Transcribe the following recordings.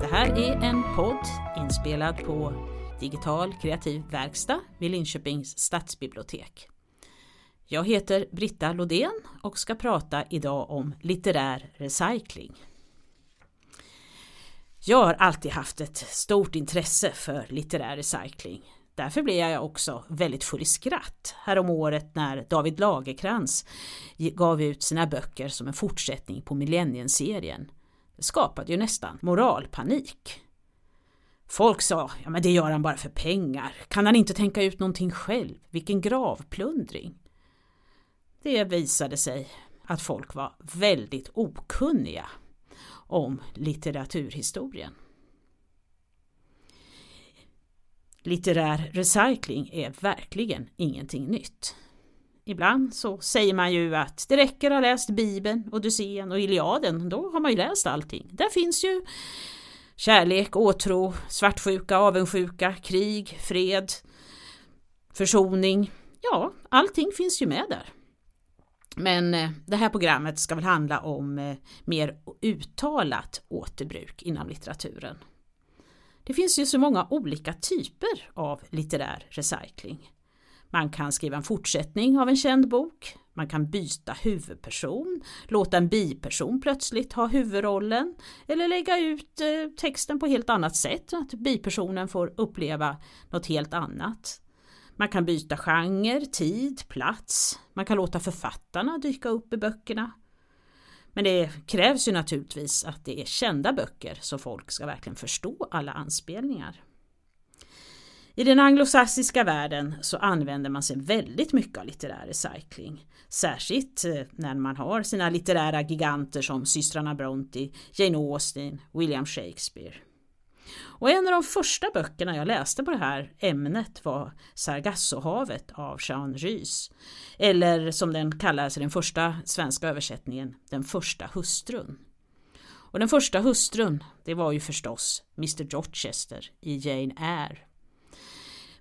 Det här är en podd inspelad på Digital kreativ verkstad vid Linköpings stadsbibliotek. Jag heter Britta Lodén och ska prata idag om litterär recycling. Jag har alltid haft ett stort intresse för litterär recycling. Därför blev jag också väldigt full i skratt häromåret när David Lagerkrans gav ut sina böcker som en fortsättning på Millennienserien. Det skapade ju nästan moralpanik. Folk sa, ja men det gör han bara för pengar. Kan han inte tänka ut någonting själv? Vilken gravplundring. Det visade sig att folk var väldigt okunniga om litteraturhistorien. Litterär recycling är verkligen ingenting nytt. Ibland så säger man ju att det räcker att ha läst Bibeln, Odysséen och Iliaden, då har man ju läst allting. Där finns ju kärlek, åtrå, svartsjuka, avundsjuka, krig, fred, försoning. Ja, allting finns ju med där. Men eh, det här programmet ska väl handla om eh, mer uttalat återbruk inom litteraturen. Det finns ju så många olika typer av litterär recycling. Man kan skriva en fortsättning av en känd bok. Man kan byta huvudperson, låta en biperson plötsligt ha huvudrollen eller lägga ut eh, texten på helt annat sätt att bipersonen får uppleva något helt annat. Man kan byta genre, tid, plats. Man kan låta författarna dyka upp i böckerna. Men det krävs ju naturligtvis att det är kända böcker så folk ska verkligen förstå alla anspelningar. I den anglosaxiska världen så använder man sig väldigt mycket av litterär recycling. Särskilt eh, när man har sina litterära giganter som systrarna Bronte, Jane Austen, William Shakespeare. Och en av de första böckerna jag läste på det här ämnet var Sargassohavet av Jean Rys. Eller som den kallas i den första svenska översättningen, Den första hustrun. Och den första hustrun, det var ju förstås Mr Rochester i Jane Eyre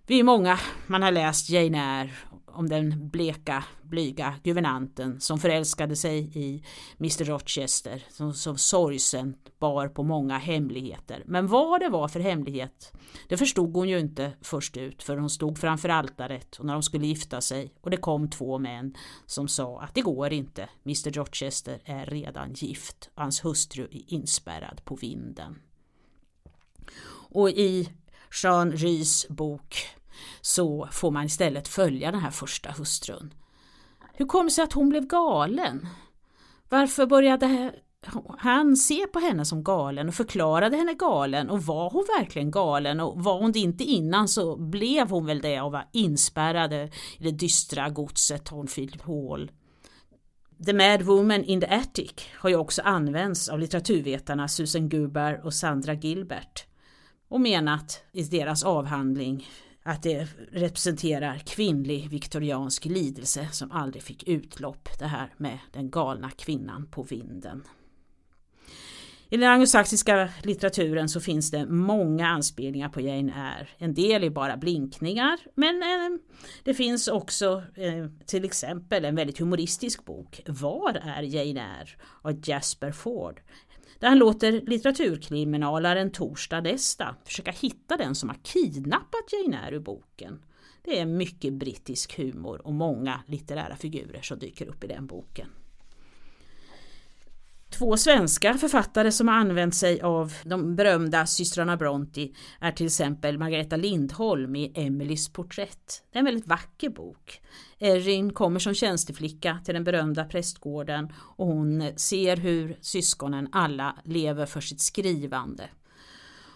vi är många, man har läst Jane Eyre om den bleka, blyga guvernanten som förälskade sig i Mr Rochester som, som sorgsen bar på många hemligheter. Men vad det var för hemlighet, det förstod hon ju inte först ut för hon stod framför altaret och när de skulle gifta sig och det kom två män som sa att det går inte, Mr Rochester är redan gift, hans hustru är inspärrad på vinden. Och i Jean Rys bok så får man istället följa den här första hustrun. Hur kom det sig att hon blev galen? Varför började han se på henne som galen och förklarade henne galen och var hon verkligen galen och var hon det inte innan så blev hon väl det och var inspärrad i det dystra godset Thornfield Hall. The Mad Woman in the Attic har ju också använts av litteraturvetarna Susan Gubar och Sandra Gilbert och menat i deras avhandling att det representerar kvinnlig viktoriansk lidelse som aldrig fick utlopp, det här med den galna kvinnan på vinden. I den anglosaxiska litteraturen så finns det många anspelningar på Jane Eyre. En del är bara blinkningar men eh, det finns också eh, till exempel en väldigt humoristisk bok, Var är Jane Eyre? av Jasper Ford där han låter litteraturkriminalaren Torstad Desta försöka hitta den som har kidnappat Jane Eyre ur boken. Det är mycket brittisk humor och många litterära figurer som dyker upp i den boken. Två svenska författare som har använt sig av de berömda systrarna Brontë är till exempel Margareta Lindholm i Emelies porträtt. Det är en väldigt vacker bok. Erin kommer som tjänsteflicka till den berömda prästgården och hon ser hur syskonen alla lever för sitt skrivande.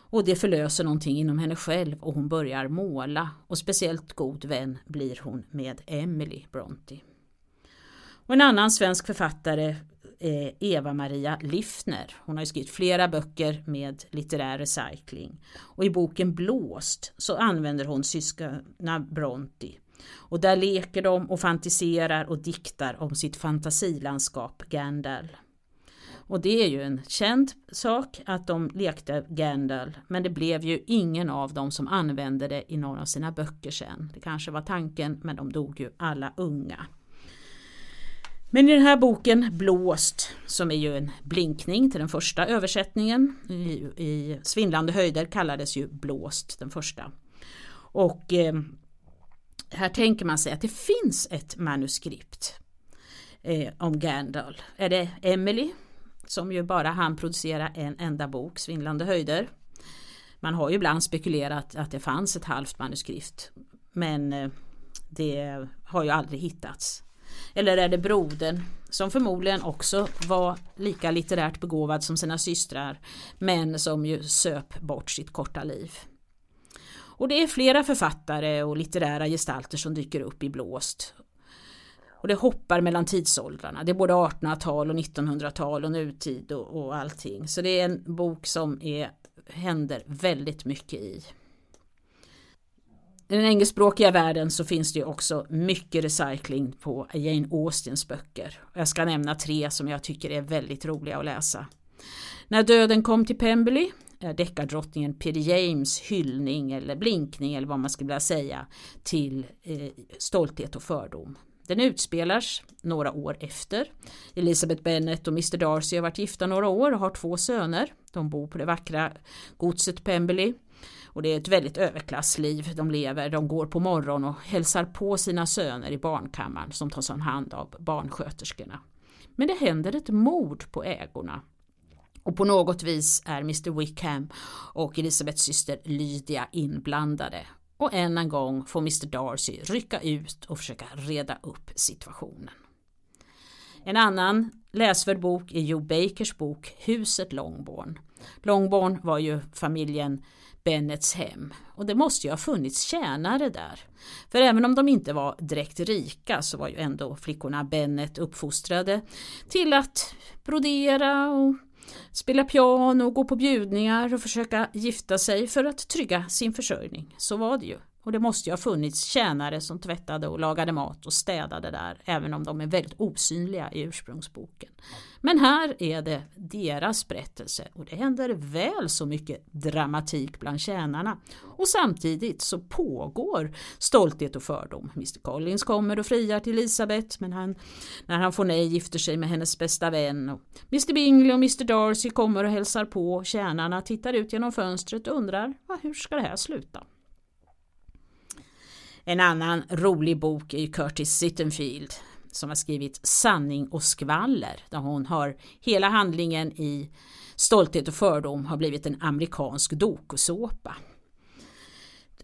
Och det förlöser någonting inom henne själv och hon börjar måla och speciellt god vän blir hon med Emily Brontë. Och en annan svensk författare Eh, Eva-Maria Liffner. Hon har ju skrivit flera böcker med litterär recycling. Och i boken Blåst så använder hon syskonen Bronti. Och där leker de och fantiserar och diktar om sitt fantasilandskap Gandalf. Och det är ju en känd sak att de lekte Gandalf men det blev ju ingen av dem som använde det i någon av sina böcker sen. Det kanske var tanken, men de dog ju alla unga. Men i den här boken Blåst, som är ju en blinkning till den första översättningen i, i Svindlande höjder kallades ju Blåst den första. Och eh, här tänker man sig att det finns ett manuskript eh, om Gandalf. Är det Emily som ju bara han producera en enda bok, Svindlande höjder. Man har ju ibland spekulerat att det fanns ett halvt manuskript men eh, det har ju aldrig hittats. Eller är det brodern som förmodligen också var lika litterärt begåvad som sina systrar men som ju söp bort sitt korta liv. Och det är flera författare och litterära gestalter som dyker upp i Blåst. Och det hoppar mellan tidsåldrarna. Det är både 1800-tal och 1900-tal och nutid och, och allting. Så det är en bok som är, händer väldigt mycket i. I den engelskspråkiga världen så finns det också mycket recycling på Jane Austens böcker. Jag ska nämna tre som jag tycker är väldigt roliga att läsa. När döden kom till Pemberley är deckardrottningen Peter James hyllning eller blinkning eller vad man skulle vilja säga till eh, stolthet och fördom. Den utspelas några år efter. Elizabeth Bennet och Mr Darcy har varit gifta några år och har två söner. De bor på det vackra godset Pemberley. Och det är ett väldigt överklassliv de lever. De går på morgon och hälsar på sina söner i barnkammaren som tas om hand av barnsköterskorna. Men det händer ett mord på ägorna. Och på något vis är Mr Wickham och Elisabeths syster Lydia inblandade. Och än en gång får Mr Darcy rycka ut och försöka reda upp situationen. En annan läsvärd bok är Joe Bakers bok Huset Longborn. Longborn var ju familjen Bennets hem och det måste ju ha funnits tjänare där. För även om de inte var direkt rika så var ju ändå flickorna Bennet uppfostrade till att brodera och spela piano, gå på bjudningar och försöka gifta sig för att trygga sin försörjning. Så var det ju. Och det måste ju ha funnits tjänare som tvättade och lagade mat och städade där, även om de är väldigt osynliga i ursprungsboken. Men här är det deras berättelse och det händer väl så mycket dramatik bland tjänarna. Och samtidigt så pågår stolthet och fördom. Mr Collins kommer och friar till Elisabeth men han, när han får nej gifter sig med hennes bästa vän. Och Mr Bingley och Mr Darcy kommer och hälsar på. Tjänarna tittar ut genom fönstret och undrar hur ska det här sluta? En annan rolig bok är Curtis Sittenfield som har skrivit Sanning och skvaller där hon har hela handlingen i Stolthet och fördom har blivit en amerikansk dokusåpa.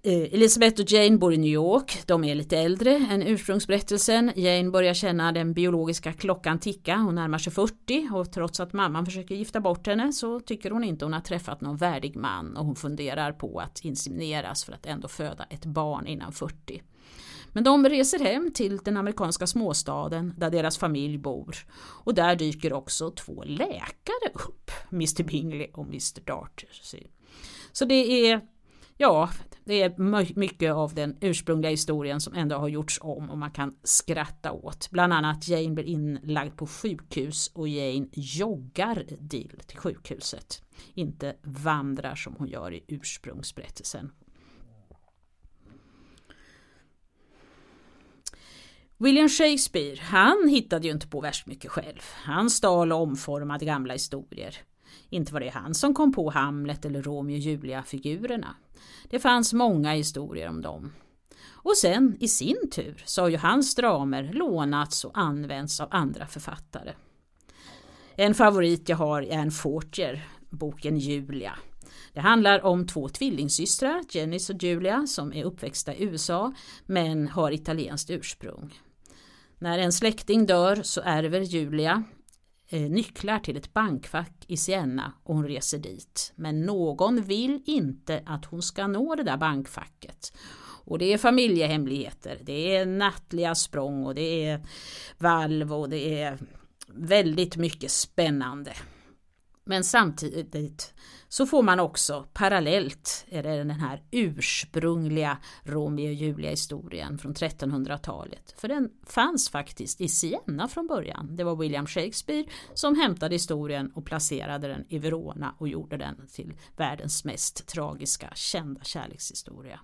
Eh, Elisabeth Elizabeth och Jane bor i New York. De är lite äldre än ursprungsberättelsen. Jane börjar känna den biologiska klockan ticka. Hon närmar sig 40 och trots att mamman försöker gifta bort henne så tycker hon inte hon har träffat någon värdig man och hon funderar på att insemineras för att ändå föda ett barn innan 40. Men de reser hem till den amerikanska småstaden där deras familj bor. Och där dyker också två läkare upp, Mr Bingley och Mr Darter. Så det är Ja, det är mycket av den ursprungliga historien som ändå har gjorts om och man kan skratta åt. Bland annat Jane blir inlagd på sjukhus och Jane joggar Dill till sjukhuset. Inte vandrar som hon gör i ursprungsberättelsen. William Shakespeare, han hittade ju inte på värst mycket själv. Han stal och omformade gamla historier. Inte var det han som kom på Hamlet eller Romeo och Julia-figurerna. Det fanns många historier om dem. Och sen i sin tur så har ju hans dramer lånats och använts av andra författare. En favorit jag har är Anne Fortier, boken Julia. Det handlar om två tvillingsystrar, Janice och Julia, som är uppväxta i USA men har italienskt ursprung. När en släkting dör så ärver Julia Eh, nycklar till ett bankfack i Siena och hon reser dit. Men någon vill inte att hon ska nå det där bankfacket. Och det är familjehemligheter, det är nattliga språng och det är valv och det är väldigt mycket spännande. Men samtidigt så får man också parallellt är det den här ursprungliga Romeo och Julia historien från 1300-talet. För den fanns faktiskt i Siena från början. Det var William Shakespeare som hämtade historien och placerade den i Verona och gjorde den till världens mest tragiska kända kärlekshistoria.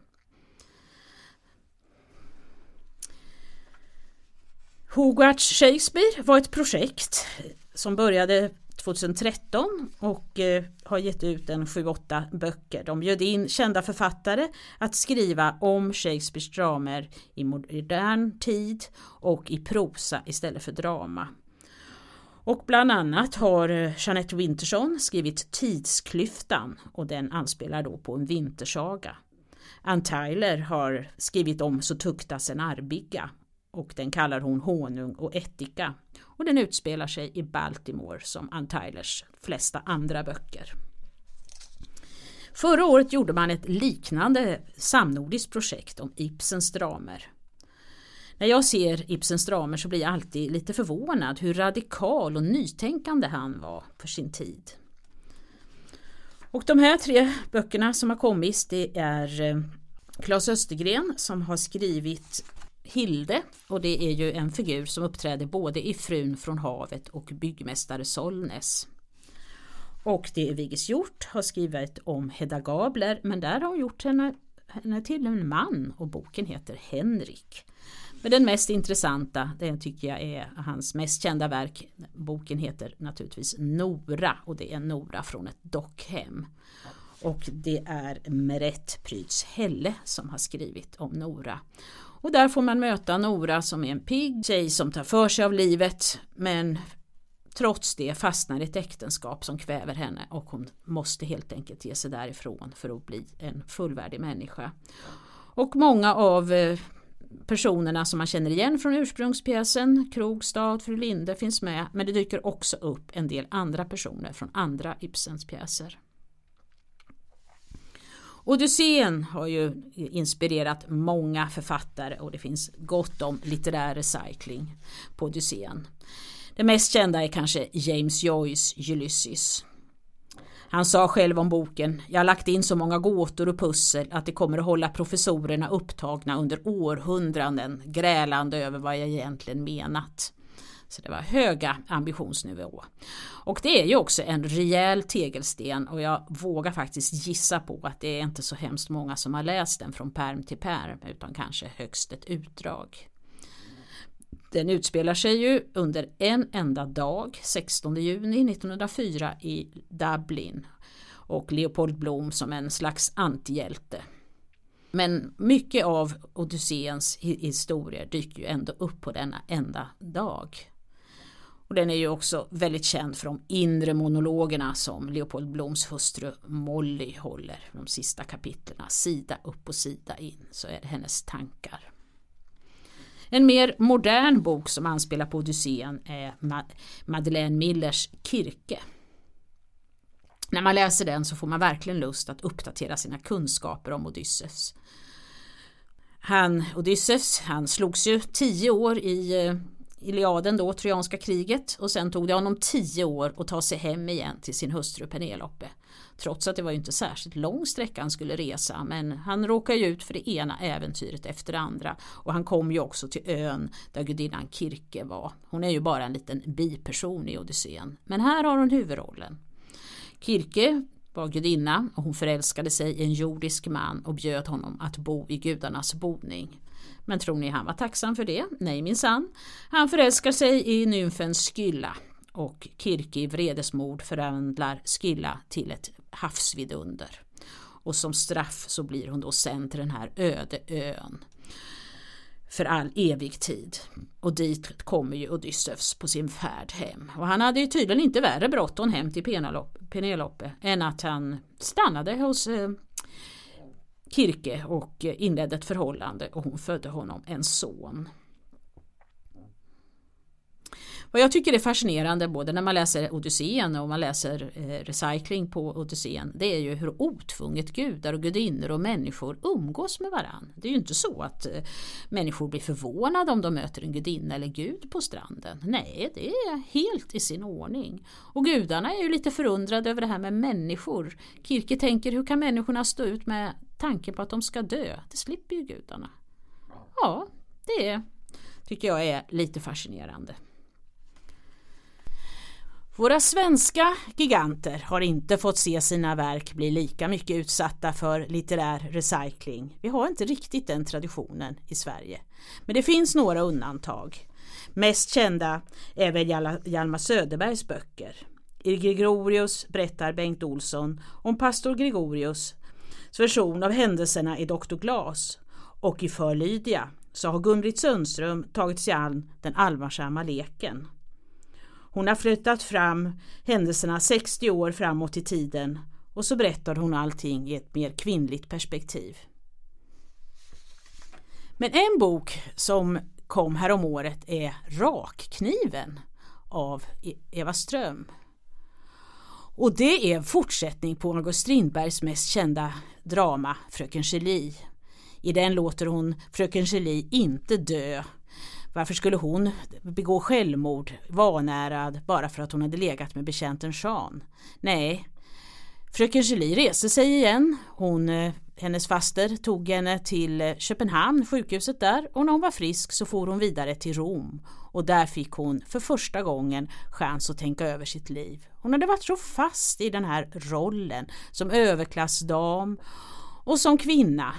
Hogarth Shakespeare var ett projekt som började 2013 och eh, har gett ut en 7-8 böcker. De bjöd in kända författare att skriva om Shakespeares dramer i modern tid och i prosa istället för drama. Och bland annat har eh, Jeanette Winterson skrivit Tidsklyftan och den anspelar då på en vintersaga. Ann Tyler har skrivit om Så tuktas en arbiga och den kallar hon Honung och ättika och den utspelar sig i Baltimore som Ann Tylers flesta andra böcker. Förra året gjorde man ett liknande samnordiskt projekt om Ibsens dramer. När jag ser Ibsens dramer så blir jag alltid lite förvånad hur radikal och nytänkande han var för sin tid. Och de här tre böckerna som har kommit det är eh, Claes Östergren som har skrivit Hilde och det är ju en figur som uppträder både i Frun från havet och byggmästare Solnes. Och det är Vigis Hjort har skrivit om Hedda Gabler men där har hon gjort henne, henne till en man och boken heter Henrik. Men den mest intressanta, det tycker jag är hans mest kända verk. Boken heter naturligtvis Nora och det är Nora från ett dockhem. Och det är Merett Pryds Helle som har skrivit om Nora. Och där får man möta Nora som är en pigg tjej som tar för sig av livet men trots det fastnar i ett äktenskap som kväver henne och hon måste helt enkelt ge sig därifrån för att bli en fullvärdig människa. Och många av eh, personerna som man känner igen från ursprungspjäsen, Krogstad, Fru Linde finns med men det dyker också upp en del andra personer från andra Ibsens pjäser. Odysseen har ju inspirerat många författare och det finns gott om litterär recycling på Odysseen. Det mest kända är kanske James Joyce Ulysses. Han sa själv om boken, jag har lagt in så många gåtor och pussel att det kommer att hålla professorerna upptagna under århundraden grälande över vad jag egentligen menat. Så det var höga ambitionsnivå. Och det är ju också en rejäl tegelsten och jag vågar faktiskt gissa på att det är inte så hemskt många som har läst den från perm till perm utan kanske högst ett utdrag. Den utspelar sig ju under en enda dag, 16 juni 1904 i Dublin och Leopold Bloom som en slags antihjälte. Men mycket av Odysséens historier dyker ju ändå upp på denna enda dag. Och den är ju också väldigt känd för de inre monologerna som Leopold Bloms hustru Molly håller. De sista kapitlerna, sida upp och sida in, så är det hennes tankar. En mer modern bok som anspelar på Odysséen är Madeleine Millers Kirke. När man läser den så får man verkligen lust att uppdatera sina kunskaper om Odysseus. Han, Odysseus, han slogs ju tio år i eh, Iliaden då, Trojanska kriget och sen tog det honom tio år att ta sig hem igen till sin hustru Penelope. Trots att det var ju inte särskilt lång sträcka han skulle resa men han råkade ju ut för det ena äventyret efter det andra och han kom ju också till ön där gudinnan Kirke var. Hon är ju bara en liten biperson i Odysseen men här har hon huvudrollen. Kirke var gudinna och hon förälskade sig i en jordisk man och bjöd honom att bo i gudarnas boning. Men tror ni han var tacksam för det? Nej minsann. Han förälskar sig i nymfen Skylla och Kirke i vredesmod förvandlar Skylla till ett havsvidunder. Och som straff så blir hon då sänd till den här öde ön för all evig tid. Och dit kommer ju Odysseus på sin färd hem. Och han hade ju tydligen inte värre bråttom hem till Penelope än att han stannade hos eh, Kirke och inledde ett förhållande och hon födde honom en son. Vad jag tycker är fascinerande både när man läser Odysseen och man läser eh, Recycling på Odysseen det är ju hur otvunget gudar och gudinnor och människor umgås med varann. Det är ju inte så att eh, människor blir förvånade om de möter en gudinna eller gud på stranden. Nej, det är helt i sin ordning. Och gudarna är ju lite förundrade över det här med människor. Kirke tänker hur kan människorna stå ut med tanken på att de ska dö? Det slipper ju gudarna. Ja, det tycker jag är lite fascinerande. Våra svenska giganter har inte fått se sina verk bli lika mycket utsatta för litterär recycling. Vi har inte riktigt den traditionen i Sverige. Men det finns några undantag. Mest kända är väl Hjalmar Söderbergs böcker. I Gregorius berättar Bengt Olsson om pastor Gregorius version av händelserna i Dr. Glas och i För Lydia så har Gun-Britt Sundström tagit sig an den allvarsamma leken. Hon har flyttat fram händelserna 60 år framåt i tiden och så berättar hon allting i ett mer kvinnligt perspektiv. Men en bok som kom härom året är Rakkniven av e- Eva Ström. Och det är en fortsättning på August Strindbergs mest kända drama Fröken Julie. I den låter hon Fröken Julie inte dö varför skulle hon begå självmord, vanärad, bara för att hon hade legat med betjänten Jean? Nej, fröken Julie reste sig igen. Hon, eh, hennes faster tog henne till eh, Köpenhamn, sjukhuset där och när hon var frisk så for hon vidare till Rom och där fick hon för första gången chans att tänka över sitt liv. Hon hade varit så fast i den här rollen som överklassdam och som kvinna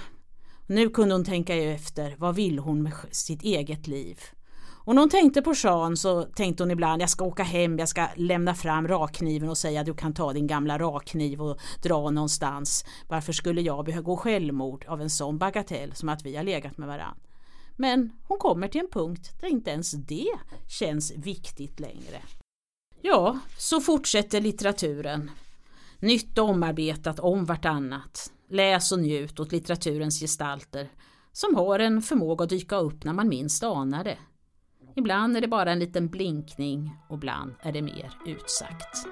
nu kunde hon tänka efter, vad vill hon med sitt eget liv? Och när hon tänkte på Jean så tänkte hon ibland jag ska åka hem, jag ska lämna fram rakkniven och säga du kan ta din gamla rakkniv och dra någonstans. Varför skulle jag behöva gå självmord av en sån bagatell som att vi har legat med varann? Men hon kommer till en punkt där inte ens det känns viktigt längre. Ja, så fortsätter litteraturen. Nytt och omarbetat om vartannat. Läs och njut åt litteraturens gestalter som har en förmåga att dyka upp när man minst anar det. Ibland är det bara en liten blinkning och ibland är det mer utsagt.